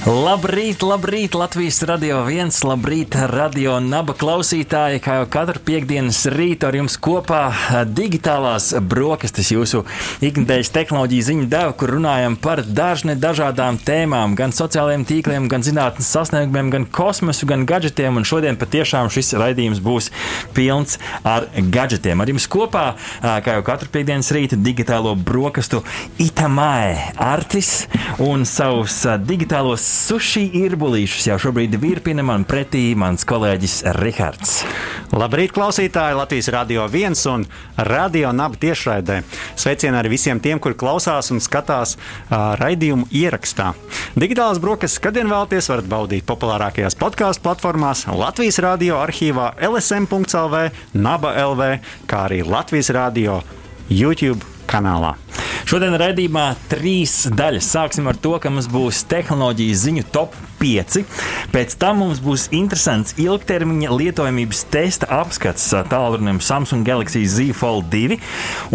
Labrīt, labrīt, Latvijas radio viens, labrīt, radio naba klausītāji, kā jau katru piekdienas rītu ar jums kopā digitālās brokastis jūsu ikdienas tehnoloģiju ziņu deva, kur runājam par dažne dažādām tēmām, gan sociālajiem tīkliem, gan zinātnes sasniegumiem, gan kosmosu, gan gadgetiem, un šodien patiešām šis raidījums būs pilns ar gadgetiem. Ar jums kopā, kā jau katru piekdienas rītu, digitālo brokastu Itamai Artis un savus digitālos sushi irbulīšus jau šobrīd virpina man pretī mans kolēģis Rihards. Labrīt, klausītāji! Latvijas Rādio 1 un Radio Naba tiešraidē. Sveicieni arī visiem tiem, kuri klausās un skatās uh, raidījumu ierakstā. Digitālās brokastis, kad vien vēlaties, varat baudīt populārākajās podkāstu platformās, Latvijas Rādio arhīvā, LSM.CLV, Naba LV, kā arī Latvijas Rādio YouTube kanālā. Šodien raidījumā trīs daļas. Sāksim ar to, ka mums būs tehnoloģijas ziņu top 5. Pēc tam mums būs interesants ilgtermiņa lietojamības testa apskats tālrunim Samsung Galaxy Z Fold 2.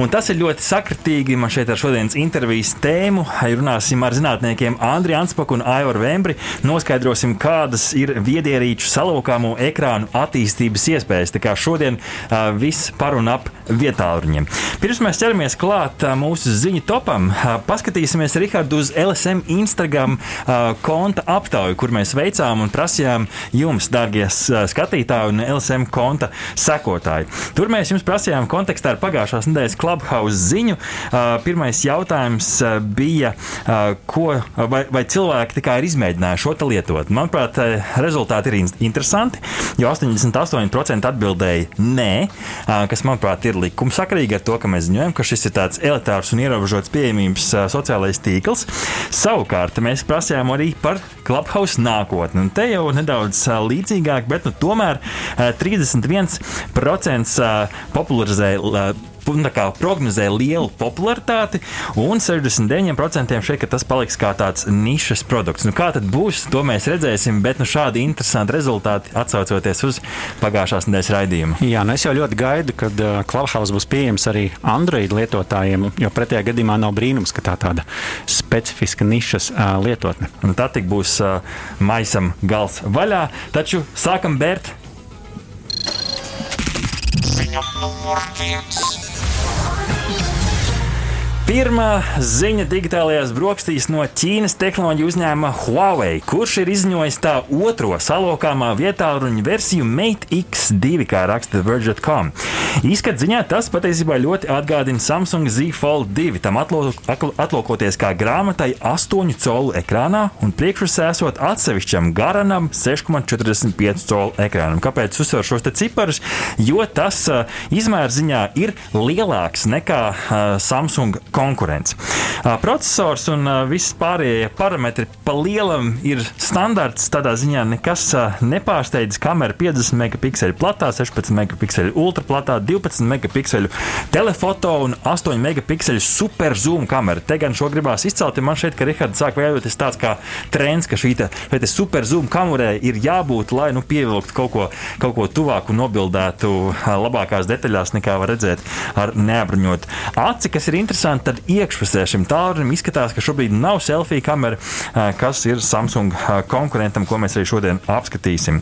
Un tas ir ļoti sakritīgi. Man šeit ar šodienas intervijas tēmu runāsim ar zinātniekiem Andriu Anspaku un Aivaru Vembri. Noskaidrosim, kādas ir viedierīču salokāmo ekrānu attīstības iespējas. Tā kā šodien uh, viss par un ap vietāluņiem. Pirms mēs ķeramies klāt uh, mūsu ziņu topam, paskatīsimies Rihardu uz LSM Instagram konta aptauju, kur mēs veicām un prasījām jums, darbie skatītāji un LSM konta sekotāji. Tur mēs jums prasījām kontekstā ar pagājušās nedēļas Clubhouse ziņu. Pirmais jautājums bija, ko, vai, vai cilvēki ir izmēģinājuši šo lietot. Manuprāt, rezultāti ir interesanti, jo 88% atbildēja nē, kas, manuprāt, ir likumsakarīgi ar to, ka mēs ziņojam, ka šis ir tāds elitārs un ierobežots pieejamības sociālais tīkls. Savukārt mēs prasījām arī par Clubhouse nākotni. Un te jau nedaudz līdzīgāk, bet nu, tomēr 31% popularizēja prognozē lielu popularitāti, un 69% šeit, ka tas paliks kā tāds nišas produkts. Nu, kā tad būs, to mēs redzēsim, bet nu, šādi interesanti rezultāti atsaucoties uz pagājušās nedēļas raidījumu. Jā, nu es jau ļoti gaidu, kad uh, Clubhouse būs pieejams arī Android lietotājiem, jo pretējā gadījumā nav brīnums, ka tā tāda specifiska nišas uh, lietotne. Un tad tik būs uh, maisam gals vaļā, taču sākam bērt. Ziņa numur viens. Pirmā ziņa digitālajās brokastīs no Ķīnas tehnoloģiju uzņēmuma Huawei, kurš ir izziņojis tā otro salokāmā vietā runu versiju Mate X2, kā raksta Verge.com. Izskat ziņā tas patiesībā ļoti atgādina Samsung Z Fold 2, tam atlūkoties kā grāmatai 8 colu ekrānā un priekšpusē esot atsevišķam garanam 6,45 colu ekrānam. Kāpēc uzsver šos ciparus? Jo tas uh, izmēra ziņā ir lielāks nekā uh, Samsung konkurence. Processors un viss pārējie parametri pa lielam ir standarts. Tādā ziņā nekas nepārsteidz. Kamera 50 megapikseli platā, 16 megapikseli ultraplatā, 12 megapikseli telefoto un 8 megapikseli super zoom kamera. Te gan šo gribās izcelt, jo man šeit, ka Rihards sāk veidoties tāds kā trends, ka šī te, te super zoom kamerai ir jābūt, lai nu, pievilktu kaut ko, kaut ko tuvāku un nobildētu labākās detaļās nekā var redzēt ar neapbruņotu aci, kas ir interesanti tad iekšpusē šim tālrunim izskatās, ka šobrīd nav selfija kamera, kas ir Samsung konkurentam, ko mēs arī šodien apskatīsim.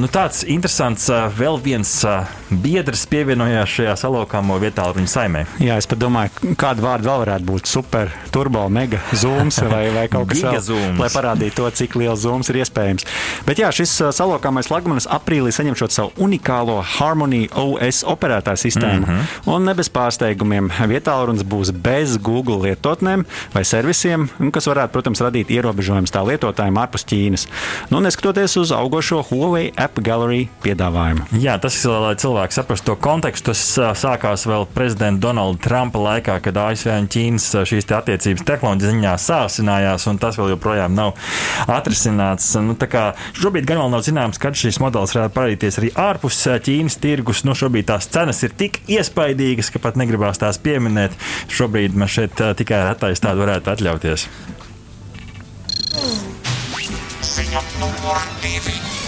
Nu, tāds interesants vēl viens biedrs pievienojās šajā salokāmo vietā viņa saimē. Jā, es pat domāju, kādu vārdu vēl varētu būt super, turbo, mega zooms vai, vai kaut kas tāds, lai parādītu to, cik liels zooms ir iespējams. Bet jā, šis salokāmais flagmanis aprīlī saņemšot savu unikālo Harmony OS operētāju sistēmu. Mm -hmm. Un ne bez pārsteigumiem vietālrunis būs bez Google lietotnēm vai servisiem, kas varētu, protams, radīt ierobežojumus tā lietotājiem ārpus Ķīnas. Nu, neskatoties uz augošo Huawei App Gallery piedāvājumu. Jā, tas ir, lai cilvēki saprastu to kontekstu. Tas sākās vēl prezidenta Donalda Trumpa laikā, kad ASV un Ķīnas šīs te attiecības tehnoloģija ziņā sāsinājās, un tas vēl joprojām nav atrisināts. Nu, šobrīd gan vēl nav zināms, kad šis modelis varētu parādīties arī ārpus Ķīnas tirgus. Nu, šobrīd tās cenas ir tik iespaidīgas, ka pat negribās tās pieminēt. Šo šobrīd man šeit tikai retais tādu varētu atļauties. Ziņa numur divi.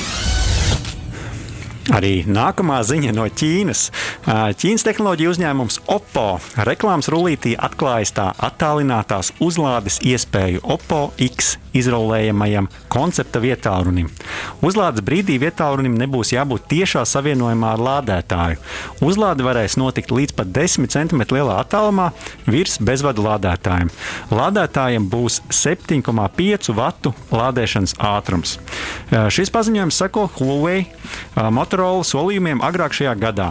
Arī nākamā ziņa no Ķīnas. Ķīnas tehnoloģija uzņēmums Oppo reklāmas rullītī atklājas tā attālinātās uzlādes iespēju Oppo X izolējamajam koncepta vietālunim. Uzlādes brīdī vietālunim nebūs jābūt tiešā savienojumā ar lādētāju. Uzlāde varēs notikt līdz pat 10 cm lielā attālumā virs bezvadu lādētājiem. Lādētājiem būs 7,5 vatu lādēšanas ātrums. Šis paziņojums sako Huawei Motorola solījumiem agrāk šajā gadā.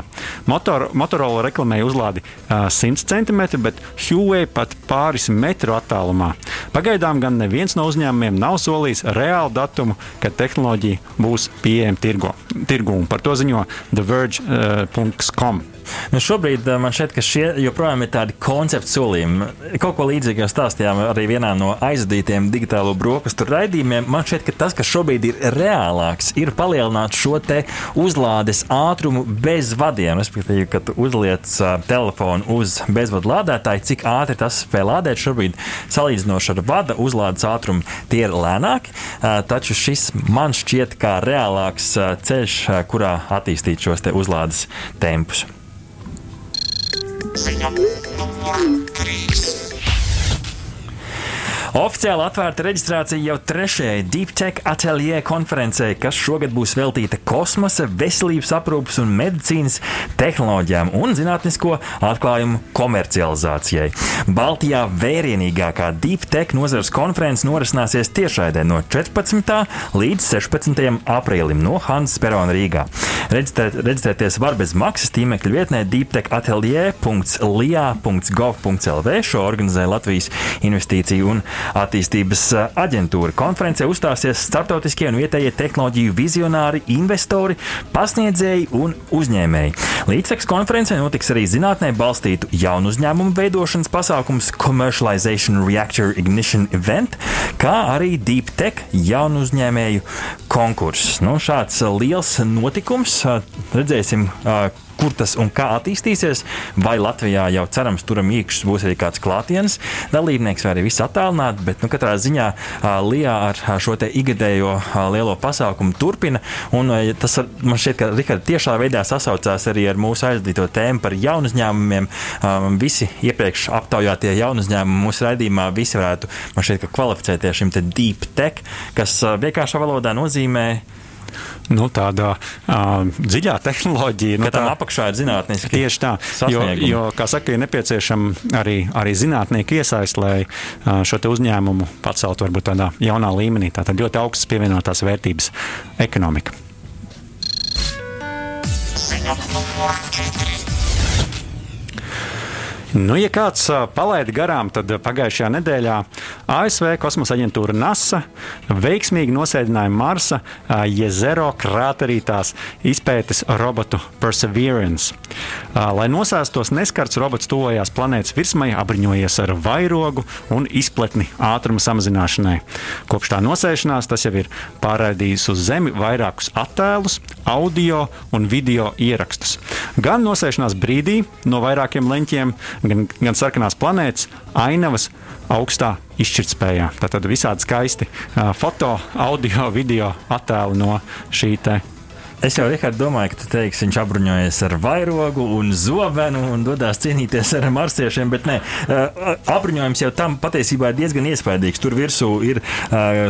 Motor, Motorola reklamēja uzlādi 100 cm, bet Huawei pat pāris metru attālumā. Pagaidām gan neviens no uzņēmumiem nav solījis reālu datumu, kad tehnoloģija būs pieejama tirgu. Par to ziņo TheVerge.com. Uh, Nu, šobrīd man šķiet, ka šie joprojām ir tādi konceptu solījumi. Kaut ko līdzīgu jau stāstījām arī vienā no aizvadītiem digitālo brokastu raidījumiem. Man šķiet, ka tas, kas šobrīd ir reālāks, ir palielināt šo uzlādes ātrumu bez vadiem. Respektīvi, kad uzliec uh, telefonu uz bezvadu lādētāju, cik ātri tas spēj lādēt šobrīd, salīdzinoši ar vada uzlādes ātrumu, tie ir lēnāki. Uh, taču šis man šķiet kā reālāks ceļš, kurā attīstīt šos uzlādes tempus. Ziņa numur 3. Oficiāli atvērta reģistrācija jau trešajai Deep Tech atelier konferencē, kas šogad būs veltīta kosmosa, veselības aprūpas un medicīnas tehnoloģijām un zinātnisko atklājumu komercializācijai. Baltijā vērienīgākā Deep Tech nozares konference norisināsies tiešraidē no 14. līdz 16. aprīlim no Hansa Perona Rīgā. Reģistrēt, reģistrēties var bez maksas tīmekļa vietnē deeptechatelier.lia.gov.lv. Šo organizē Latvijas investīciju un attīstības aģentūra. Konferencē uzstāsies starptautiskie un vietējie tehnoloģiju vizionāri, investori, pasniedzēji un uzņēmēji. Līdztekus konferencē notiks arī zinātnē balstītu jaunu uzņēmumu veidošanas pasākums Commercialization Reactor Ignition Event, kā arī Deep Tech jaunu uzņēmēju konkurss. Nu, šāds liels notikums. Redzēsim, kur tas un kā attīstīsies. Vai Latvijā jau cerams, turam iekšā būs arī kāds klātienes dalībnieks, vai arī viss attālināti. Bet nu, katrā ziņā Lijā ar šo ikgadējo lielo pasākumu turpina. Un tas man šķiet, ka Rikārds tiešā veidā sasaucās arī ar mūsu aizdīto tēmu par jaunu uzņēmumiem. Visi iepriekš aptaujātie jaunu uzņēmumi mūsu raidījumā visi varētu šķiet, kvalificēties šim deep tech, kas vienkāršā valodā nozīmē nu, tāda uh, dziļā tehnoloģija. Nu, tā apakšā ir zinātniski. Tieši tā, jo, jo, kā saka, ir nepieciešama arī, arī zinātnieki iesaist, lai uh, šo uzņēmumu paceltu varbūt tādā jaunā līmenī. Tātad ļoti augstas pievienotās vērtības ekonomika. Ziņa numur 4. Nu, ja kāds palaida garām, tad pagājušajā nedēļā ASV kosmosa aģentūra NASA veiksmīgi nosēdināja Marsa jezero krāterītās izpētes robotu Perseverance. Lai nosēstos neskarts, robots tuvojās planētas virsmai, apbruņojies ar vairogu un izpletni ātruma samazināšanai. Kopš tā nosēšanās tas jau ir pārraidījis uz Zemi vairākus attēlus, audio un video ierakstus. Gan nosēšanās brīdī no vairākiem leņķiem, gan, gan sarkanās planētas, ainavas augstā izšķirtspējā. Tātad visādi skaisti foto, audio, video attēli no šī Es jau Rikārd, domāju, ka tu teiksi, viņš apbruņojas ar vairogu un zobenu un dodas cīnīties ar marsiešiem, bet nē, apbruņojums jau tam patiesībā ir diezgan iespaidīgs. Tur virsū ir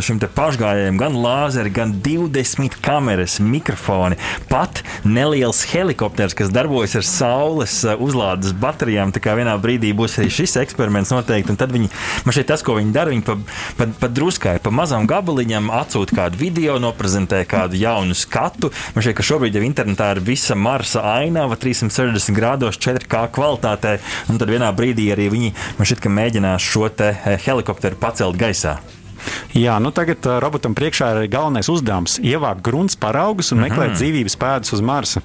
šim pašgājējiem gan lāzeri, gan 20 kameras, mikrofoni, pat neliels helikopters, kas darbojas ar saules uzlādes baterijām. Tā kā vienā brīdī būs arī šis eksperiments noteikti, un tad viņi, man šeit tas, ko viņi dara, viņi pa, pa, pa druskai, pa mazam gabaliņam atsūta kādu video, noprezentē kādu jaunu skatu Man šķiet, ka šobrīd jau internetā ir visa Marsa ainava 360 grādos 4K kvalitātē, un tad vienā brīdī arī viņi man šķiet, mēģinās šo eh, helikopteru pacelt gaisā. Jā, nu tagad uh, robotam priekšā ir galvenais uzdevums - ievākt grunts paraugus un meklēt mm -hmm. dzīvības pēdas uz Marsa.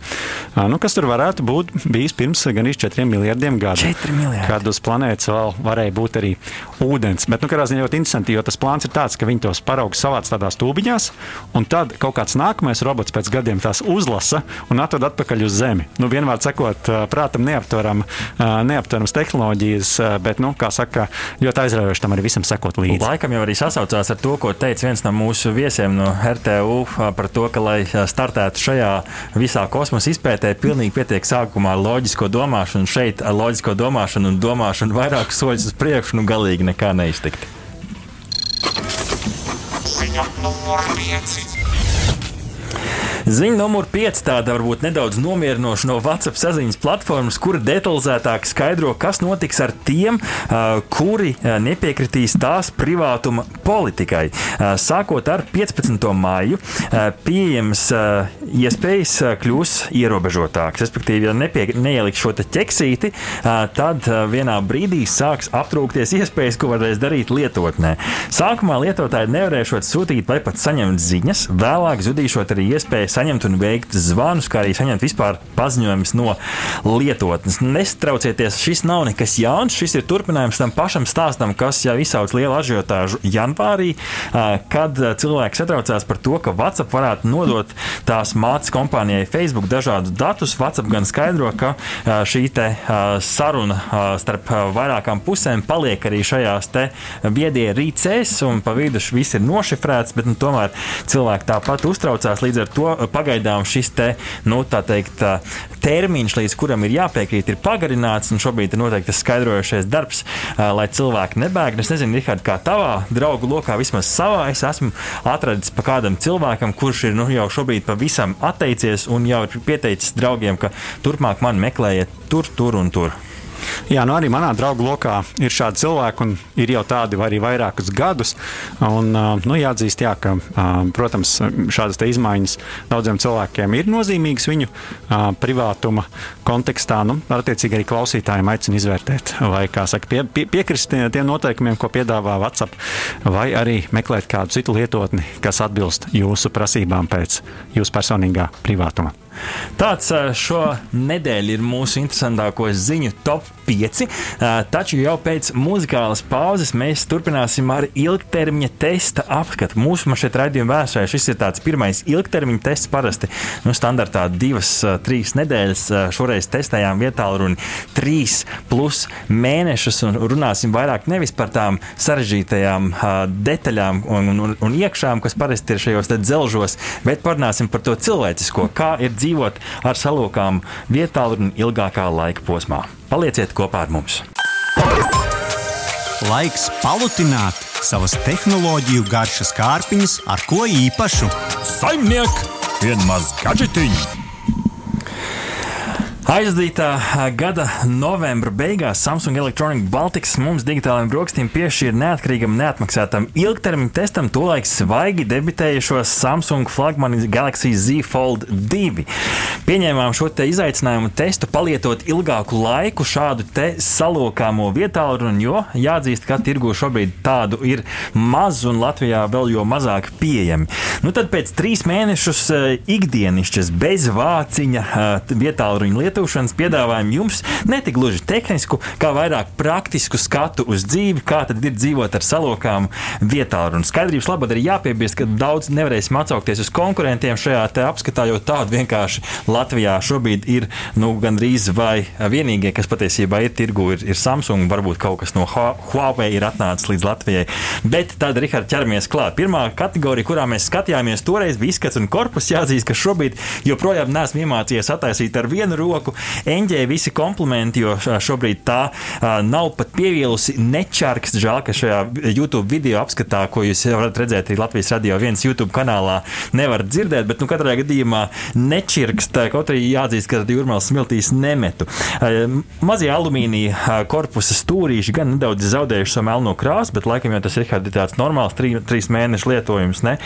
Uh, nu, kas tur varētu būt bijis pirms gan 4 miljardiem gadu? 4 miljardi. Kad uz planētas vēl varēja būt arī ūdens. Bet, nu, kādā ziņā ļoti interesanti, jo tas plāns ir tāds, ka viņi tos paraugus savāc tādās tūbiņās, un tad kaut kāds nākamais robots pēc gadiem tās uzlasa un atved atpakaļ uz Zemi. Nu, vienmēr sakot, uh, prātam neaptveram, neaptverams tehnoloģijas, bet, nu, kā saka, ļoti aizraujoši tam arī visam sekot līdzi. Laikam jau arī sasauc sasaucās ar to, ko teica viens no mūsu viesiem no RTU par to, ka, lai startētu šajā visā kosmosa izpētē, pilnīgi pietiek sākumā ar loģisko domāšanu. Šeit ar loģisko domāšanu un domāšanu vairākus soļus uz priekšu, nu galīgi nekā neiztikt. Ziņa numur 5. Ziņa numur 5 tāda varbūt nedaudz nomierinoša no WhatsApp saziņas platformas, kura detalizētāk skaidro, kas notiks ar tiem, kuri nepiekritīs tās privātuma politikai. Sākot ar 15. māju, pieejams iespējas kļūs ierobežotākas. Respektīvi, ja nepie, neieliks šo ķeksīti, tad vienā brīdī sāks aptrūkties iespējas, ko varēs darīt lietotnē. Sākumā lietotāji nevarēšot sūtīt vai pat saņemt ziņas, vēlāk zudīšot arī iespēju saņemt un veikt zvanus, kā arī saņemt vispār paziņojumus no lietotnes. Nestraucieties, šis nav nekas jauns. Šis ir turpinājums tam pašam stāstam, kas jau izsauc lielu ažiotāžu janvārī, kad cilvēki satraucās par to, ka WhatsApp varētu nodot tās mātes kompānijai Facebook dažādus datus. WhatsApp gan skaidro, ka šī saruna starp vairākām pusēm paliek arī šajās viedie rīcēs, un pa vidu viss ir nošifrēts, bet nu, tomēr cilvēki tāpat uztraucās. Līdz ar to pagaidām šis te, nu, teikt, termiņš, līdz kuram ir jāpiekrīt, ir pagarināts. Šobrīd ir noteikti tas skaidrojošais darbs, lai cilvēki nebēg. Es nezinu, Rihard, kā tavā draugu lokā, vismaz savā, es esmu atradis pa kādam cilvēkam, kurš ir nu, jau šobrīd pavisam atteicies un jau ir pieteicis draugiem, ka turpmāk man meklējiet tur, tur un tur. Jā, nu arī manā draugu lokā ir šādi cilvēki, un ir jau tādi arī vairākus gadus. Un, nu, jāatzīst, jā, ka, protams, šādas izmaiņas daudziem cilvēkiem ir nozīmīgas viņu privātuma kontekstā. Nu, attiecīgi arī klausītājiem aicinu izvērtēt, vai saka, pie, pie, piekrist tiem noteikumiem, ko piedāvā WhatsApp, vai arī meklēt kādu citu lietotni, kas atbilst jūsu prasībām pēc jūsu personīgā privātuma. Tāds šo nedēļu ir mūsu interesantāko ziņu top 5. Taču jau pēc muzikālas pauzes mēs turpināsim ar ilgtermiņa testa apskatu. Mūsu šeit raidījuma vēsturē šis ir tāds pirmais ilgtermiņa tests. Parasti nu, standartā divas, trīs nedēļas. Šoreiz testējām vietā runu trīs plus mēnešus un runāsim vairāk nevis par tām sarežģītajām detaļām un, un, un iekšām, kas parasti ir šajos dzelžos, bet parunāsim par to cilvēcisko, kā ir dzīvot ar salokām vietā un ilgākā laika posmā. Palieciet kopā ar mums! Laiks palutināt savas tehnoloģiju garšas kārpiņas ar ko īpašu. Saimniek, vienmaz gadžetiņu! Aizdītā gada novembra beigās Samsung Electronic Baltics mums digitālajiem brokastīm piešķīra neatkarīgam, neatmaksātam ilgtermiņa testam tolaik svaigi debitējušo Samsung flagmani Galaxy Z Fold 2. Pieņēmām šo te izaicinājumu testu palietot ilgāku laiku šādu te salokāmo vietālu, jo jāatzīst, ka tirgu šobrīd tādu ir maz un Latvijā vēl jo mazāk pieejami. Nu tad pēc trīs mēnešus ikdienišķas bez vāciņa vietālu lietošanas lietošanas piedāvājumu jums ne tik gluži tehnisku, kā vairāk praktisku skatu uz dzīvi, kā tad ir dzīvot ar salokām vietā. Un skaidrības labad arī jāpiebilst, ka daudz nevarēsim atsaukties uz konkurentiem šajā apskatā, jo tādu vienkārši Latvijā šobrīd ir nu, gandrīz vai vienīgie, kas patiesībā ir tirgu, ir, ir Samsung, varbūt kaut kas no Huawei ir atnācis līdz Latvijai. Bet tad, Rihard, ķeramies klāt. Pirmā kategorija, kurā mēs skatījāmies, toreiz bija izskats un korpus. Jāatzīst, ka šobrīd joprojām neesmu iemācījies attaisīt ar vienu roku roku. Eņģē visi komplimenti, jo šobrīd tā nav pat pievīlusi nečārks. Žēl, ka šajā YouTube video apskatā, ko jūs varat redzēt arī Latvijas radio viens YouTube kanālā, nevar dzirdēt, bet nu, katrā gadījumā nečirkst, kaut arī jāatzīst, ka jūrmālas smiltīs nemetu. Mazie alumīnija korpusa stūrīši gan nedaudz zaudējuši savu melno krāsu, bet laikam jau tas ir tāds normāls trī, trīs mēnešu lietojums. Ne?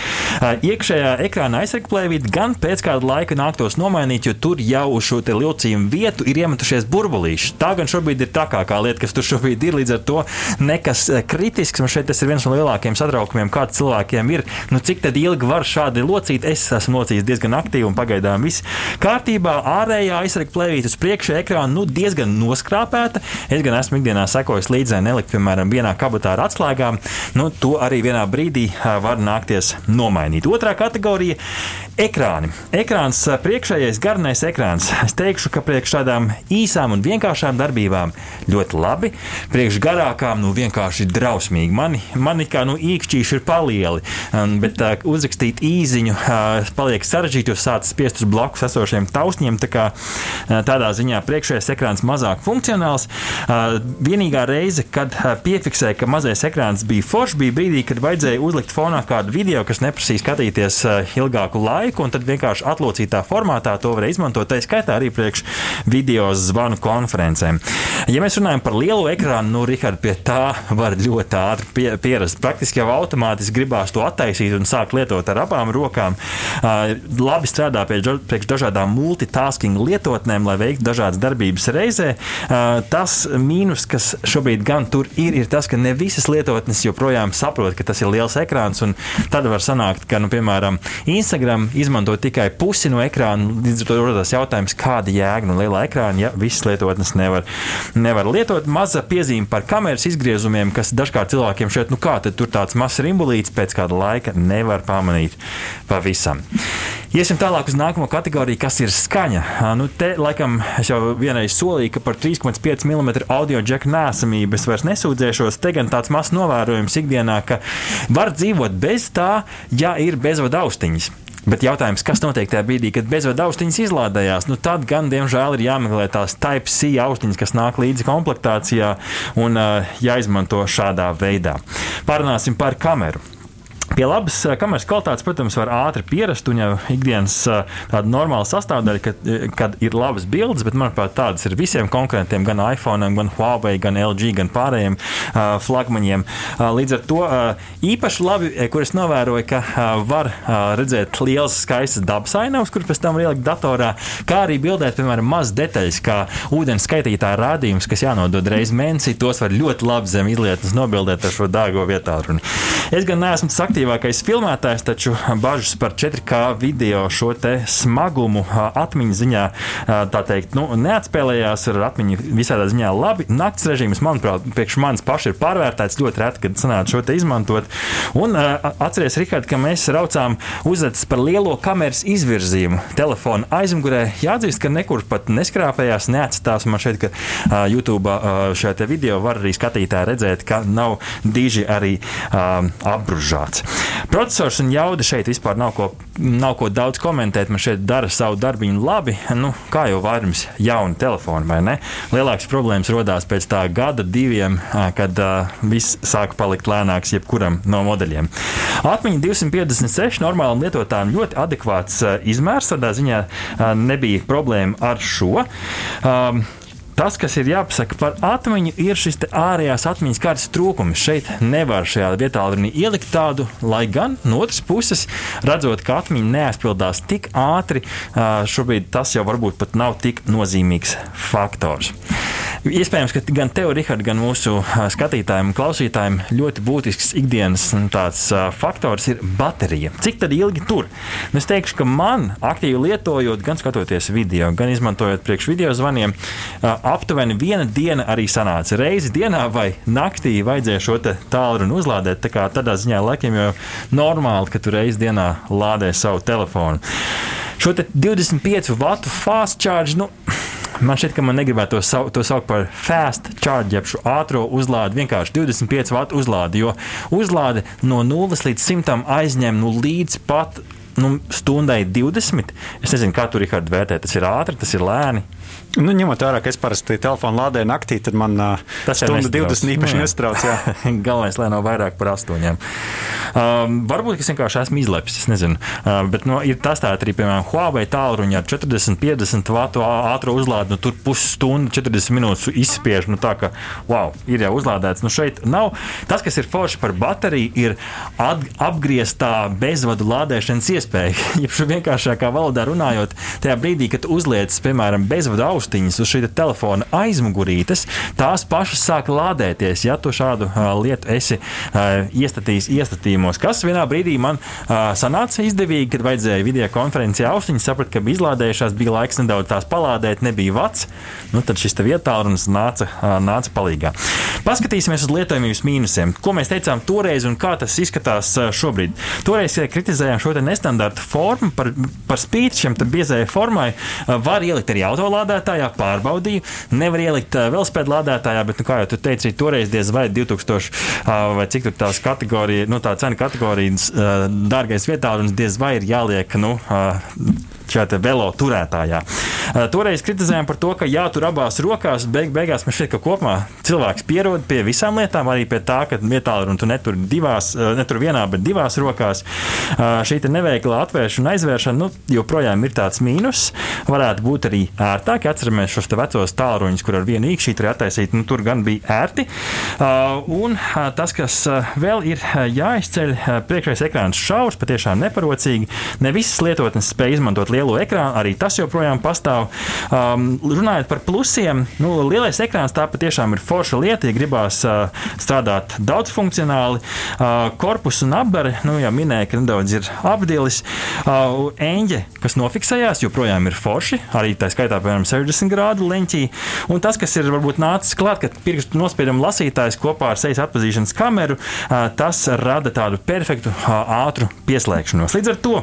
Iekšējā ekrāna aizsargplēvīt gan pēc kāda laika nāktos nomainīt, jo tur jau uz šo locījumu nosacījumu vietu ir iemetušies burbulīši. Tā gan šobrīd ir trakākā lieta, kas tur šobrīd ir. Līdz ar to nekas eh, kritisks. Man šeit tas ir viens no lielākajiem satraukumiem, kāds cilvēkiem ir. Nu, cik ilgi var šādi locīt? Es esmu locījis diezgan aktīvi un pagaidām viss kārtībā. Ārējā aizsarga plēvīte uz priekšu ekrāna nu, diezgan noskrāpēta. Es gan esmu ikdienā sekojis līdzē, nelikt, piemēram, vienā kabatā ar atslēgām. Nu, to arī vienā brīdī var nākties nomainīt. Otrā kategorija - ekrāni. Ekrāns priekšējais garnais ekrāns. Es teikšu, ka priekš tādām īsām un vienkāršām darbībām ļoti labi, priekš garākām nu vienkārši drausmīgi. Mani, mani kā nu īkšķīši ir palieli, um, bet uh, uzrakstīt īziņu uh, paliek sarežģīti, jo sācis spiest uz blakus esošiem taustņiem. Tā kā, uh, tādā ziņā priekšējais ekrāns mazāk funkcionāls. Vienīgā reize, kad piefiksēja, ka mazais ekrāns bija foršs, bija brīdī, kad vajadzēja uzlikt fonā kādu video, kas neprasīja skatīties ilgāku laiku, un tad vienkārši atlocītā formātā to var izmantot. Tā skaitā arī priekš video zvanu konferencēm. Ja mēs runājam par lielu ekrānu, nu, Rihard, pie tā var ļoti ātri pie, pierast. Praktiski jau automātiski gribās to attaisīt un sākt lietot ar abām rokām. Uh, labi strādā pie, priekš dažādām multitasking lietotnēm, lai veiktu dažādas darbības reizē. Uh, tas mīnus, kas šobrīd gan tur ir, ir tas, ka ne visas lietotnes joprojām saprot, ka tas ir liels ekrāns. Tad var sanākt, ka, nu, piemēram, Instagram izmanto tikai pusi no ekrāna. Līdz ar to rodas jautājums, kāda jēga no lielā ekrāna, ja visas lietotnes nevar, nevar lietot. Maza piezīme par kameras izgriezumiem, kas dažkārt cilvēkiem šeit, nu kā tur tāds mazs rimbulīts pēc kāda laika nevar pamanīt pavisam. Iesim tālāk uz nākamo kategoriju, kas ir skaņa. Nu, te, laikam, es jau vienreiz solīju, ka par 3,5 mm audio džeku nesamību es vairs nesūdzēšos. Te gan tāds mazs novērojums ikdienā, ka var dzīvot bez tā, ja ir bezvadu austiņas. Bet jautājums, kas notiek tajā brīdī, kad bezvadu austiņas izlādējās, nu tad gan, diemžēl, ir jāmeklē tās Type-C austiņas, kas nāk līdzi komplektācijā un uh, jāizmanto šādā veidā. Parunāsim par kameru. Pie labas kameras kvalitātes, protams, var ātri pierast. Un jau ikdienas tāda normāla sastāvdaļa, kad, kad ir labas bildes, bet manuprāt, tādas ir visiem konkurentiem, gan iPhone, gan Huawei, gan LG, gan pārējiem uh, flagmaņiem. Uh, līdz ar to uh, īpaši labi, kur es novēroju, ka var redzēt liels, skaists dabas ainavas, kur pēc tam var ielikt datorā, kā arī bildēt, piemēram, maz detaļas, kā ūdens skaitītāja rādījums, kas jānodod reiz mēnesī. Tos var ļoti labi zem izlietnes nobildēt ar šo dārgo vietālu. Es gan neesmu aktīvs aktīvākais filmētājs, taču bažas par 4K video šo smagumu atmiņas ziņā teikt, nu, neatspēlējās ar atmiņu visādā ziņā labi. Nakts režīms, manuprāt, priekš manis paši ir pārvērtēts ļoti reti, kad sanāca šo izmantot. Un atceries, Rihard, ka mēs raucām uzvedas par lielo kameras izvirzījumu telefona aizmugurē. Jāatzīst, ka nekur pat neskrāpējās, neatstās. Man šeit, ka YouTube šajā video var arī skatītāji redzēt, ka nav diži arī apbružāts. Procesors un jauda šeit vispār nav ko, nav ko daudz komentēt. Man šeit dara savu darbiņu labi. Nu, kā jau vairums jauni telefoni, vai ne? Lielākas problēmas radās pēc tā gada, diviem, kad uh, viss sāka palikt lēnāks jebkuram no modeļiem. Atmiņa 256 normālam lietotājam ļoti adekvāts uh, izmērs. Tādā ziņā uh, nebija problēma ar šo. Um, Tas, kas ir jāpasaka par atmiņu, ir šis ārējās atmiņas kārtas trūkums. Šeit nevar šajā vietā ielikt tādu, lai gan no otras puses, redzot, ka atmiņa neaizpildās tik ātri, šobrīd tas jau varbūt pat nav tik nozīmīgs faktors. Iespējams, ka gan tev, Rihard, gan mūsu skatītājiem un klausītājiem ļoti būtisks ikdienas tāds, uh, faktors ir baterija. Cik ilgi tur? Nu, es teikšu, ka man aktīvi lietojot, gan skatoties video, gan izmantojot priekš video zvaniem, uh, aptuveni viena diena arī sanāca. Reizi dienā vai naktī vajadzēja šo tālruni uzlādēt. Tā kā tādā ziņā laikam jau normāli, ka tu reizi dienā lādē savu telefonu. Šo 25 vatu fast charge. Nu, Man šķiet, ka man negribētu to, sau, to saukt par fast charge, jeb šo ātrā uzlādi, vienkārši 25 vatu uzlādi, jo uzlāde no 0 līdz 100 aizņem nu, līdz pat nu, stundai 20. Es nezinu, kā tur ir vērtēt. Tas ir ātri, tas ir lēni. Nu, ņemot vērā, ka es parasti telefonu lādēju naktī, tad man uh, tas stundu 20 īpaši nu, nestrauc. Galvenais, lai nav vairāk par astoņiem. Um, varbūt es vienkārši esmu izlepis, es nezinu. Uh, bet nu, ir tas tāds arī, piemēram, Huawei tālruņa ar 40, 50 vatu ātru uzlādi. Nu, tur pusstundu, 40 minūtes izspiež. Nu, tā kā, wow, ir jau uzlādēts. Nu, šeit nav. Tas, kas ir forši par bateriju, ir apgrieztā bezvadu lādēšanas iespēja. Ja vienkāršākā valodā runājot, tajā brīdī, kad uzliec, piemēram, bezvadu austu austiņas uz šī telefona aizmugurītes, tās pašas sāk lādēties, ja tu šādu uh, lietu esi uh, iestatījis iestatījumos. Kas vienā brīdī man uh, sanāca izdevīgi, kad vajadzēja video konferencē austiņas, sapratu, ka bija izlādējušās, bija laiks nedaudz tās palādēt, nebija vats. Nu, tad šis vietālrunis nāca, uh, nāca palīdzīgā. Paskatīsimies uz lietojumības mīnusiem. Ko mēs teicām toreiz un kā tas izskatās šobrīd? Toreiz kritizējām šo nestandarta formu par, par spīti šiem biezajai formai. Var ielikt arī autolādā lādētājā, pārbaudīju. Nevar ielikt uh, velospēdu lādētājā, bet, nu, kā jau tu teici, toreiz diez vai 2000 uh, vai cik tur tās kategorija, nu, tā cena kategorijas uh, dārgais vietā, un diez vai ir jāliek, nu, uh, šajā velo turētājā. Toreiz kritizējām par to, ka jātur abās rokās. Beig, beigās mēs šeit kopumā cilvēks pierod pie visām lietām, arī pie tā, ka vietālu runu tu netur divās, netur vienā, bet divās rokās. Šī neveikla atvēršana, aizvēršana nu, joprojām ir tāds mīnus. Varētu būt arī ērtāk. Atceramies šos vecos tālruņus, kur ar vienu īkšķīti ir attaisīti. Nu, tur gan bija ērti. Un tas, kas vēl ir jāizceļ, priekšējais ekrāns šaurs, patiešām neparocīgi. Ne visas lietotnes spēj izmantot lielo ekrānu, arī tas joprojām pastāv. Um, runājot par plusiem, nu, lielais ekrāns tā patiešām ir forša lieta, ja gribās uh, strādāt daudzfunkcionāli. Uh, korpus un apgare, nu, jau minēja, ka nedaudz ir apdilis. Uh, eņģe, kas nofiksējās, joprojām ir forši, arī tā skaitā, piemēram, 60 grādu leņķī. Un tas, kas ir varbūt nācis klāt, ka pirkstu nospiedumu lasītājs kopā ar sejas atpazīšanas kameru, uh, tas rada tādu perfektu, uh, ātru pieslēgšanos. Līdz ar to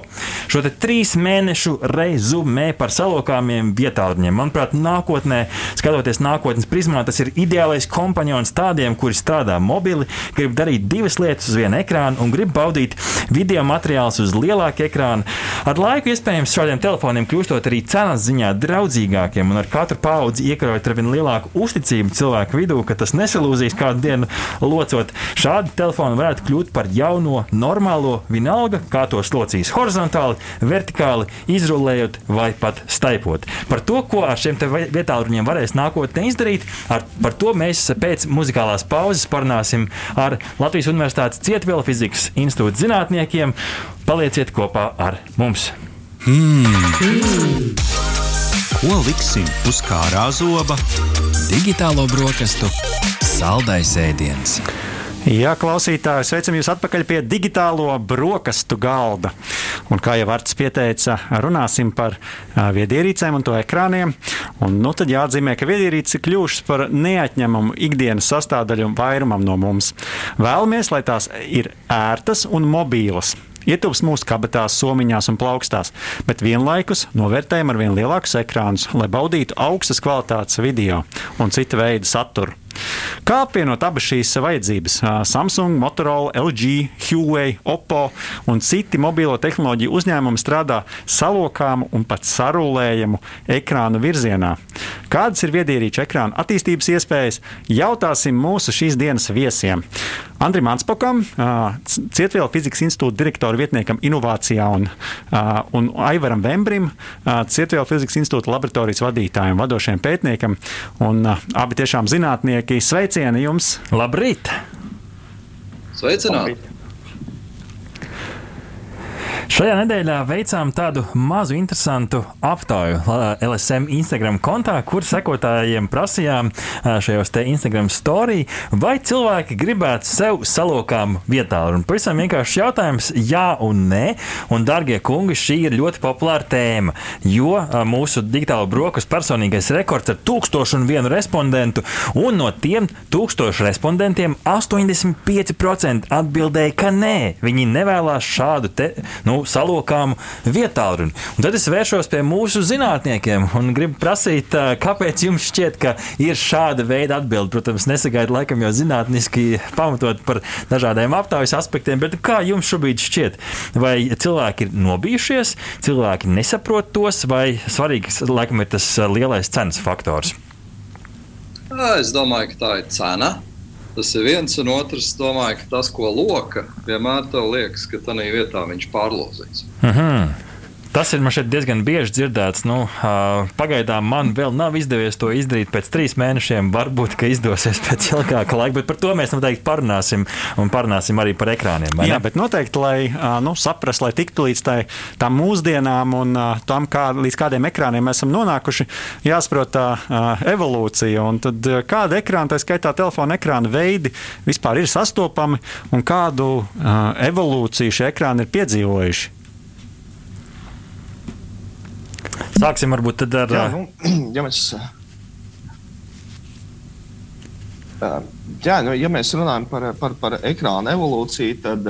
šo trīs mēnešu rezumē par salokāmiem vietāluņiem. Manuprāt, nākotnē, skatoties nākotnes prizmā, tas ir ideālais kompanions tādiem, kuri strādā mobili, grib darīt divas lietas uz vienu ekrānu un grib baudīt video materiālus uz lielāka ekrāna. Ar laiku, iespējams, šādiem telefoniem kļūstot arī cenas ziņā draudzīgākiem un ar katru paudzi iekrojot ar vien lielāku uzticību cilvēku vidū, ka tas nesalūzīs kādu dienu locot. Šādi telefoni varētu kļūt par jauno normālo vienalga, kā tos locīs horizontāli, vertikāli, izrunājot izrullējot vai pat staipot. Par to, ko ar šiem vietāluņiem varēs nākotnē izdarīt, ar, par to mēs pēc muzikālās pauzes parunāsim ar Latvijas Universitātes Cietvielu fizikas institūta zinātniekiem. Palieciet kopā ar mums! Mm. Ko liksim uz kārā zoba? Digitālo brokastu saldais ēdiens. Jā, klausītāji, sveicam jūs atpakaļ pie digitālo brokastu galda. Un, kā jau Vārts pieteica, runāsim par viedierīcēm un to ekrāniem. Un, nu, tad jāatzīmē, ka viedierīces ir kļuvušas par neatņemamu ikdienas sastāvdaļu vairumam no mums. Vēlamies, lai tās ir ērtas un mobīlas. Ietilps mūsu kabatās, somiņās un plaukstās, bet vienlaikus novērtējam ar vien lielākus ekrānus, lai baudītu augstas kvalitātes video un cita veida saturu. Kā apvienot abas šīs vajadzības? Samsung, Motorola, LG, Huawei, Oppo un citi mobilo tehnoloģiju uzņēmumi strādā salokāmu un pat sarulējumu ekrānu virzienā. Kādas ir viedierīču ekrāna attīstības iespējas? Jautāsim mūsu šīs dienas viesiem. Andrim Anspokam, Cietvielu fizikas institūta direktora vietniekam inovācijā un, un Aivaram Vembrim, Cietvielu fizikas institūta laboratorijas vadītājiem, vadošiem pētniekam un abi tiešām zinātnieki sveicieni jums! Labrīt! Sveicināti! Labrīt. Šajā nedēļā veicām tādu mazu interesantu aptauju LSM Instagram kontā, kur sekotājiem prasījām šajos te Instagram story, vai cilvēki gribētu sev salokām vietā. Un pavisam vienkāršs jautājums, jā un nē. Un, darbie kungi, šī ir ļoti populāra tēma, jo mūsu digitāla brokas personīgais rekords ir tūkstošu un vienu respondentu, un no tiem tūkstošu respondentiem 85% atbildēja, ka nē, viņi nevēlas šādu te, nu, savu salokāmu vietālruni. Un tad es vēršos pie mūsu zinātniekiem un gribu prasīt, kāpēc jums šķiet, ka ir šāda veida atbilde. Protams, nesagaidu laikam jau zinātniski pamatot par dažādiem aptaujas aspektiem, bet kā jums šobrīd šķiet? Vai cilvēki ir nobijušies, cilvēki nesaprot tos, vai svarīgs laikam ir tas lielais cenas faktors? Es domāju, ka tā ir cena. Tas ir viens, un otrs, domāju, ka tas, ko loka, vienmēr liekas, ka tajā vietā viņš pārlozīs. Uh Tas ir diezgan bieži dzirdēts. Nu, pagaidām man vēl nav izdevies to izdarīt pēc trīs mēnešiem. Varbūt, ka izdosies pēc ilgāka laika, bet par to mēs noteikti parunāsim. Un parunāsim arī par ekrāniem. Jā, bet noteikti, lai nu, saprastu, lai tiktu līdz tai, tām mūsdienām un tam, kā, līdz kādiem ekrāniem mēs esam nonākuši, jāsaprot tā evolūcija. Un tad kāda ekrāna, tā skaitā telefona ekrāna veidi, vispār ir sastopami un kādu evolūciju šie ekrāni ir piedzīvojuši. Sāksim varbūt ar. Jā, nu, ja mēs, jā, nu, ja mēs runājam par, par, par ekrāna evolūciju, tad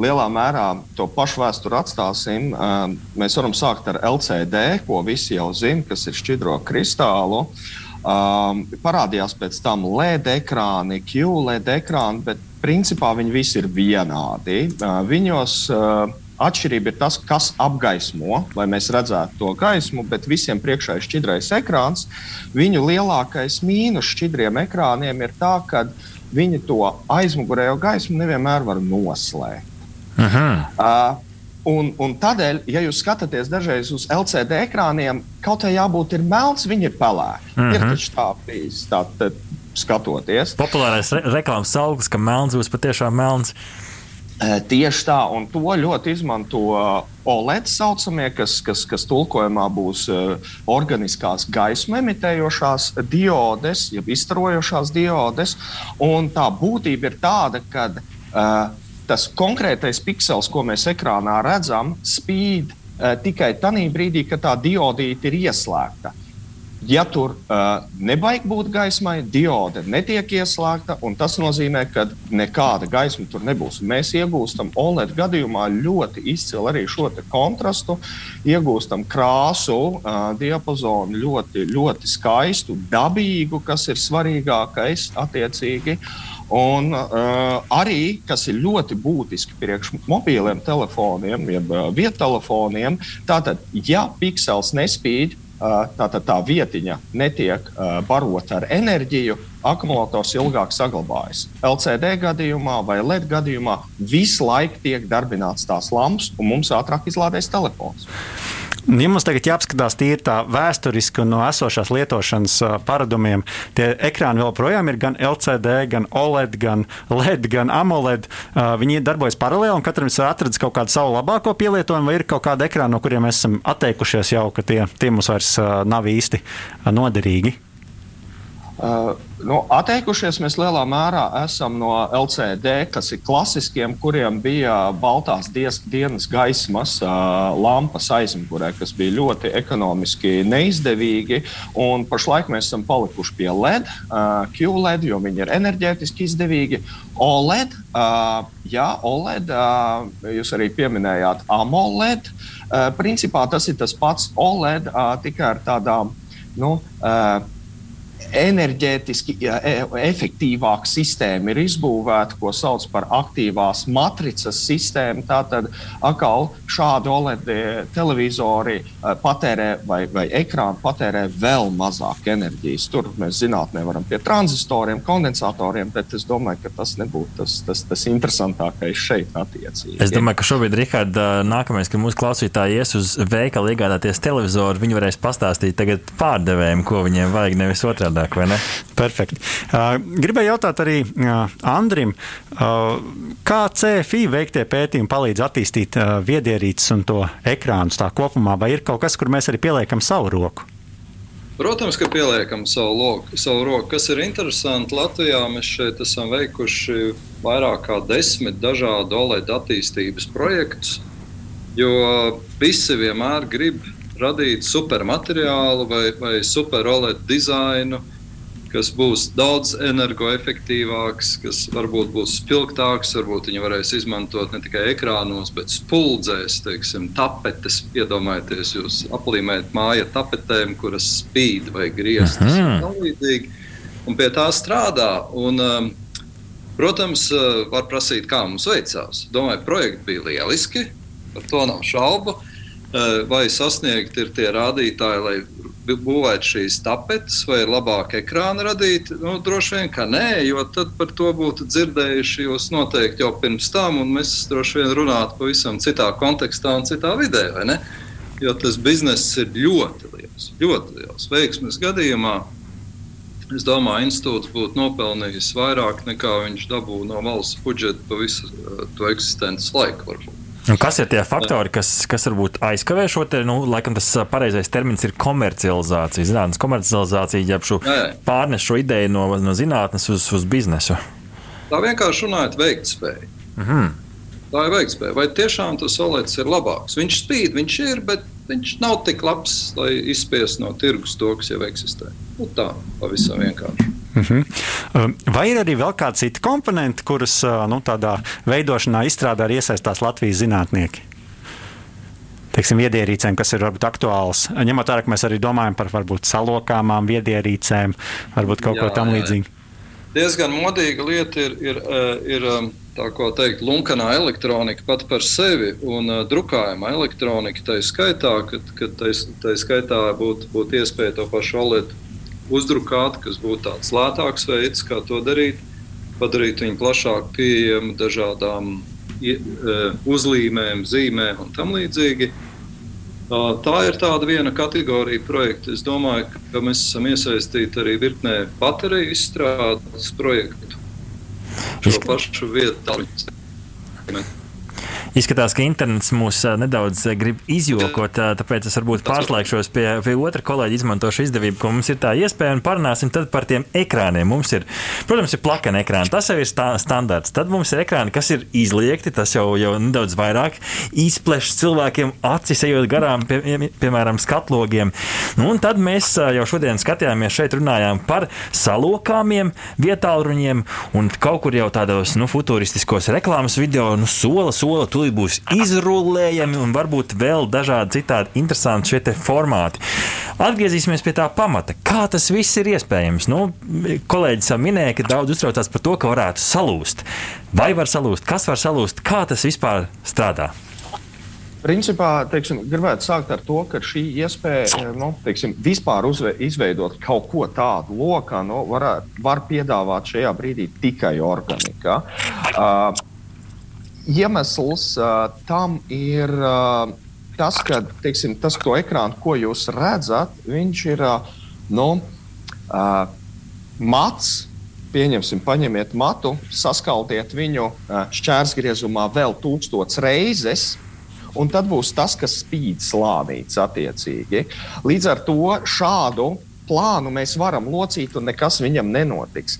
lielā mērā to pašu vēsturi atstāsim. Mēs varam sākt ar LCD, ko visi jau zina, kas ir šķidro kristālu. Um, parādījās pēc tam LED ekrāni, QLED ekrāni, bet principā viņi visi ir vienādi. Uh, viņos uh, Atšķirība ir tas, kas apgaismo, lai mēs redzētu to gaismu, bet visiem priekšā ir šķidrais ekrāns. Viņu lielākais mīnus šķidriem ekrāniem ir tā, ka viņi to aizmugurējo gaismu nevienmēr var noslēgt. Aha. Uh, Un, un tādēļ, ja jūs skatāties dažreiz uz LCD ekrāniem, kaut kā jābūt ir melns, viņi ir pelēki. Mm -hmm. Ir mhm. taču tā bijis. Tā, tā, skatoties. Populārais re reklāmas augsts, ka melns būs patiešām melns. Tieši tā, un to ļoti izmanto OLED saucamie, kas, kas, kas tulkojumā būs organiskās gaismu emitējošās diodes, jeb izstarojošās diodes. Un tā būtība ir tāda, ka uh, tas konkrētais piksels, ko mēs ekrānā redzam, spīd uh, tikai tajā brīdī, kad tā diodīte ir ieslēgta. Ja tur uh, nebaig būt gaismai, diode netiek ieslēgta, un tas nozīmē, ka nekāda gaisma tur nebūs. Mēs iegūstam OLED gadījumā ļoti izcilu arī šo kontrastu, iegūstam krāsu uh, diapazonu ļoti, ļoti skaistu, dabīgu, kas ir svarīgākais attiecīgi. Un uh, arī, kas ir ļoti būtiski priekš mobiliem telefoniem, jeb uh, viettelefoniem, tātad, ja piksels nespīd, tātad tā vietiņa netiek barota ar enerģiju, akumulators ilgāk saglabājas. LCD gadījumā vai LED gadījumā visu laiku tiek darbināts tās lampas, un mums ātrāk izlādēs telefons. Ja mums tagad jāapskatās tīri tā vēsturiski un no esošās lietošanas paradumiem, tie ekrāni joprojām ir gan LCD, gan OLED, gan LED, gan AMOLED. Viņi darbojas paralēli un katram ir atradis kaut kādu savu labāko pielietojumu, vai ir kaut kāda ekrāna, no kuriem mēs esam atteikušies jau, ka tie, tie mums vairs nav īsti noderīgi. Uh, nu, atteikušies mēs lielā mērā esam no LCD, kas ir klasiskiem, kuriem bija baltās dies, dienas gaismas uh, lampas aizmugurē, kas bija ļoti ekonomiski neizdevīgi. Pašlaik mēs esam palikuši pie LED, uh, QLED, jo viņi ir enerģētiski izdevīgi. OLED, uh, jā, OLED, uh, jūs arī pieminējāt AMOLED. Uh, principā tas ir tas pats OLED, uh, tikai ar tādām. Nu, uh, enerģētiski e, efektīvāka sistēma ir izbūvēta, ko sauc par aktīvās matricas sistēmu. Tātad atkal šādi OLED televizori e, patērē vai, vai ekrāni patērē vēl mazāk enerģijas. Tur mēs zinātnē varam pie tranzistoriem, kondensatoriem, bet es domāju, ka tas nebūtu tas, tas, tas interesantākais šeit attiecīgi. Es domāju, ka šobrīd, Rihard, nākamais, kad mūsu klausītāji ies uz veikalu iegādāties televizoru, viņi varēs pastāstīt tagad pārdevējiem, ko viņiem vajag, nevis otrādi savādāk, vai ne? Perfekti. Uh, gribēju jautāt arī uh, Andrim, uh, kā CFI veiktie pētījumi palīdz attīstīt uh, viedierīces un to ekrānus tā kopumā, vai ir kaut kas, kur mēs arī pieliekam savu roku? Protams, ka pieliekam savu, loku, savu roku. Kas ir interesanti, Latvijā mēs šeit esam veikuši vairāk kā desmit dažādu OLED attīstības projektus, jo visi vienmēr grib radīt supermateriālu vai, vai super OLED dizainu, kas būs daudz energoefektīvāks, kas varbūt būs spilgtāks, varbūt viņi varēs izmantot ne tikai ekrānos, bet spuldzēs, teiksim, tapetes. Iedomājieties, jūs aplīmējat māju ar tapetēm, kuras spīd vai grieztas un līdzīgi. Un pie tā strādā. Un, um, protams, uh, var prasīt, kā mums veicās. Domāju, projekti bija lieliski, par to nav šaubu. Uh, vai sasniegt ir tie rādītāji, lai būvēt šīs tapetes, vai labāk ekrāna radīt? Nu, droši vien, ka nē, jo tad par to būtu dzirdējuši jūs noteikti jau pirms tam, un mēs droši vien runātu pavisam citā kontekstā un citā vidē. Jo tas bizness ir ļoti liels, ļoti liels. Veiksmes gadījumā es domāju, institūts būtu nopelnījis vairāk nekā viņš dabūja no valsts budžeta pa visu uh, to eksistences laiku. Varbūt. Un kas ir tie faktori, kas, kas varbūt aizkavē šo te, nu, laikam tas pareizais termins ir komercializācija, zinātnes komercializācija, jeb šo pārnes šo ideju no, no zinātnes uz, uz biznesu? Tā vienkārši runājot veiktspēja. Mm -hmm. Tā ir veiktspēja. Vai tiešām tas solēts ir labāks? Viņš spīd, viņš ir, bet viņš nav tik labs, lai izspiestu no tirgus to, kas jau eksistē. Nu, tā pavisam vienkārši. Uh -huh. Vai ir arī vēl kādi citi komponenti, kurus nu, tādā veidošanā izstrādā arī iesaistās Latvijas zinātnieki? Teiksim, viedierīcēm, kas ir varbūt aktuāls. Ņemot vērā, ka mēs arī domājam par varbūt salokāmām viedierīcēm, varbūt kaut jā, ko tam līdzīgu. Diezgan modīga lieta ir, ir, ir tā kā teikt, lunkanā elektronika pat par sevi un uh, drukājama elektronika. Tā skaitā, kad, kad tā skaitā būtu būt iespēja to pašu OLED uzdrukāt, kas būtu tāds lētāks veids, kā to darīt, padarīt viņu plašāk pieejamu dažādām uh, uzlīmēm, zīmēm un tam līdzīgi. Tā ir tāda viena kategorija projekta. Es domāju, ka mēs esam iesaistīti arī virknē bateriju izstrādes projektu šo pašu vietu. Izskatās, ka internets mūs nedaudz grib izjokot, tāpēc es varbūt pārslēgšos pie, pie otra kolēģa, izmantošu izdevību, ko mums ir tā iespēja, un parunāsim par tiem ekrāniem. Mums ir, protams, ir plakana ekrāni, tas jau ir stā, standarts. Tad mums ir ekrāni, kas ir izliekti, tas jau, jau nedaudz vairāk izplešs cilvēkiem acis, ejot garām, pie, piemēram, skatlogiem. Nu, un tad mēs jau šodien skatījāmies šeit, runājām par salokāmiem, vietāluņiem, un kaut kur jau tādos nu, futuristiskos reklāmas video, nu, sola, sola tūlīt būs izrullējami un varbūt vēl dažādi citādi interesanti šie formāti. Atgriezīsimies pie tā pamata. Kā tas viss ir iespējams? Nu, kolēģis jau minēja, ka daudz uztraucās par to, ka varētu salūst. Vai var salūst, kas var salūst, kā tas vispār strādā? Principā, teiksim, gribētu sākt ar to, ka šī iespēja nu, teiksim, vispār uzve, izveidot kaut ko tādu lokā, nu, var, var piedāvāt šajā brīdī tikai organika. Uh, iemesls uh, tam ir uh, tas, ka teiksim, tas, to ekrānu, ko jūs redzat, viņš ir uh, nu, uh, mats. Pieņemsim, paņemiet matu, saskaldiet viņu uh, šķērsgriezumā vēl tūkstotis reizes, un tad būs tas, kas spīd slānīts attiecīgi. Līdz ar to šādu plānu mēs varam locīt, un nekas viņam nenotiks.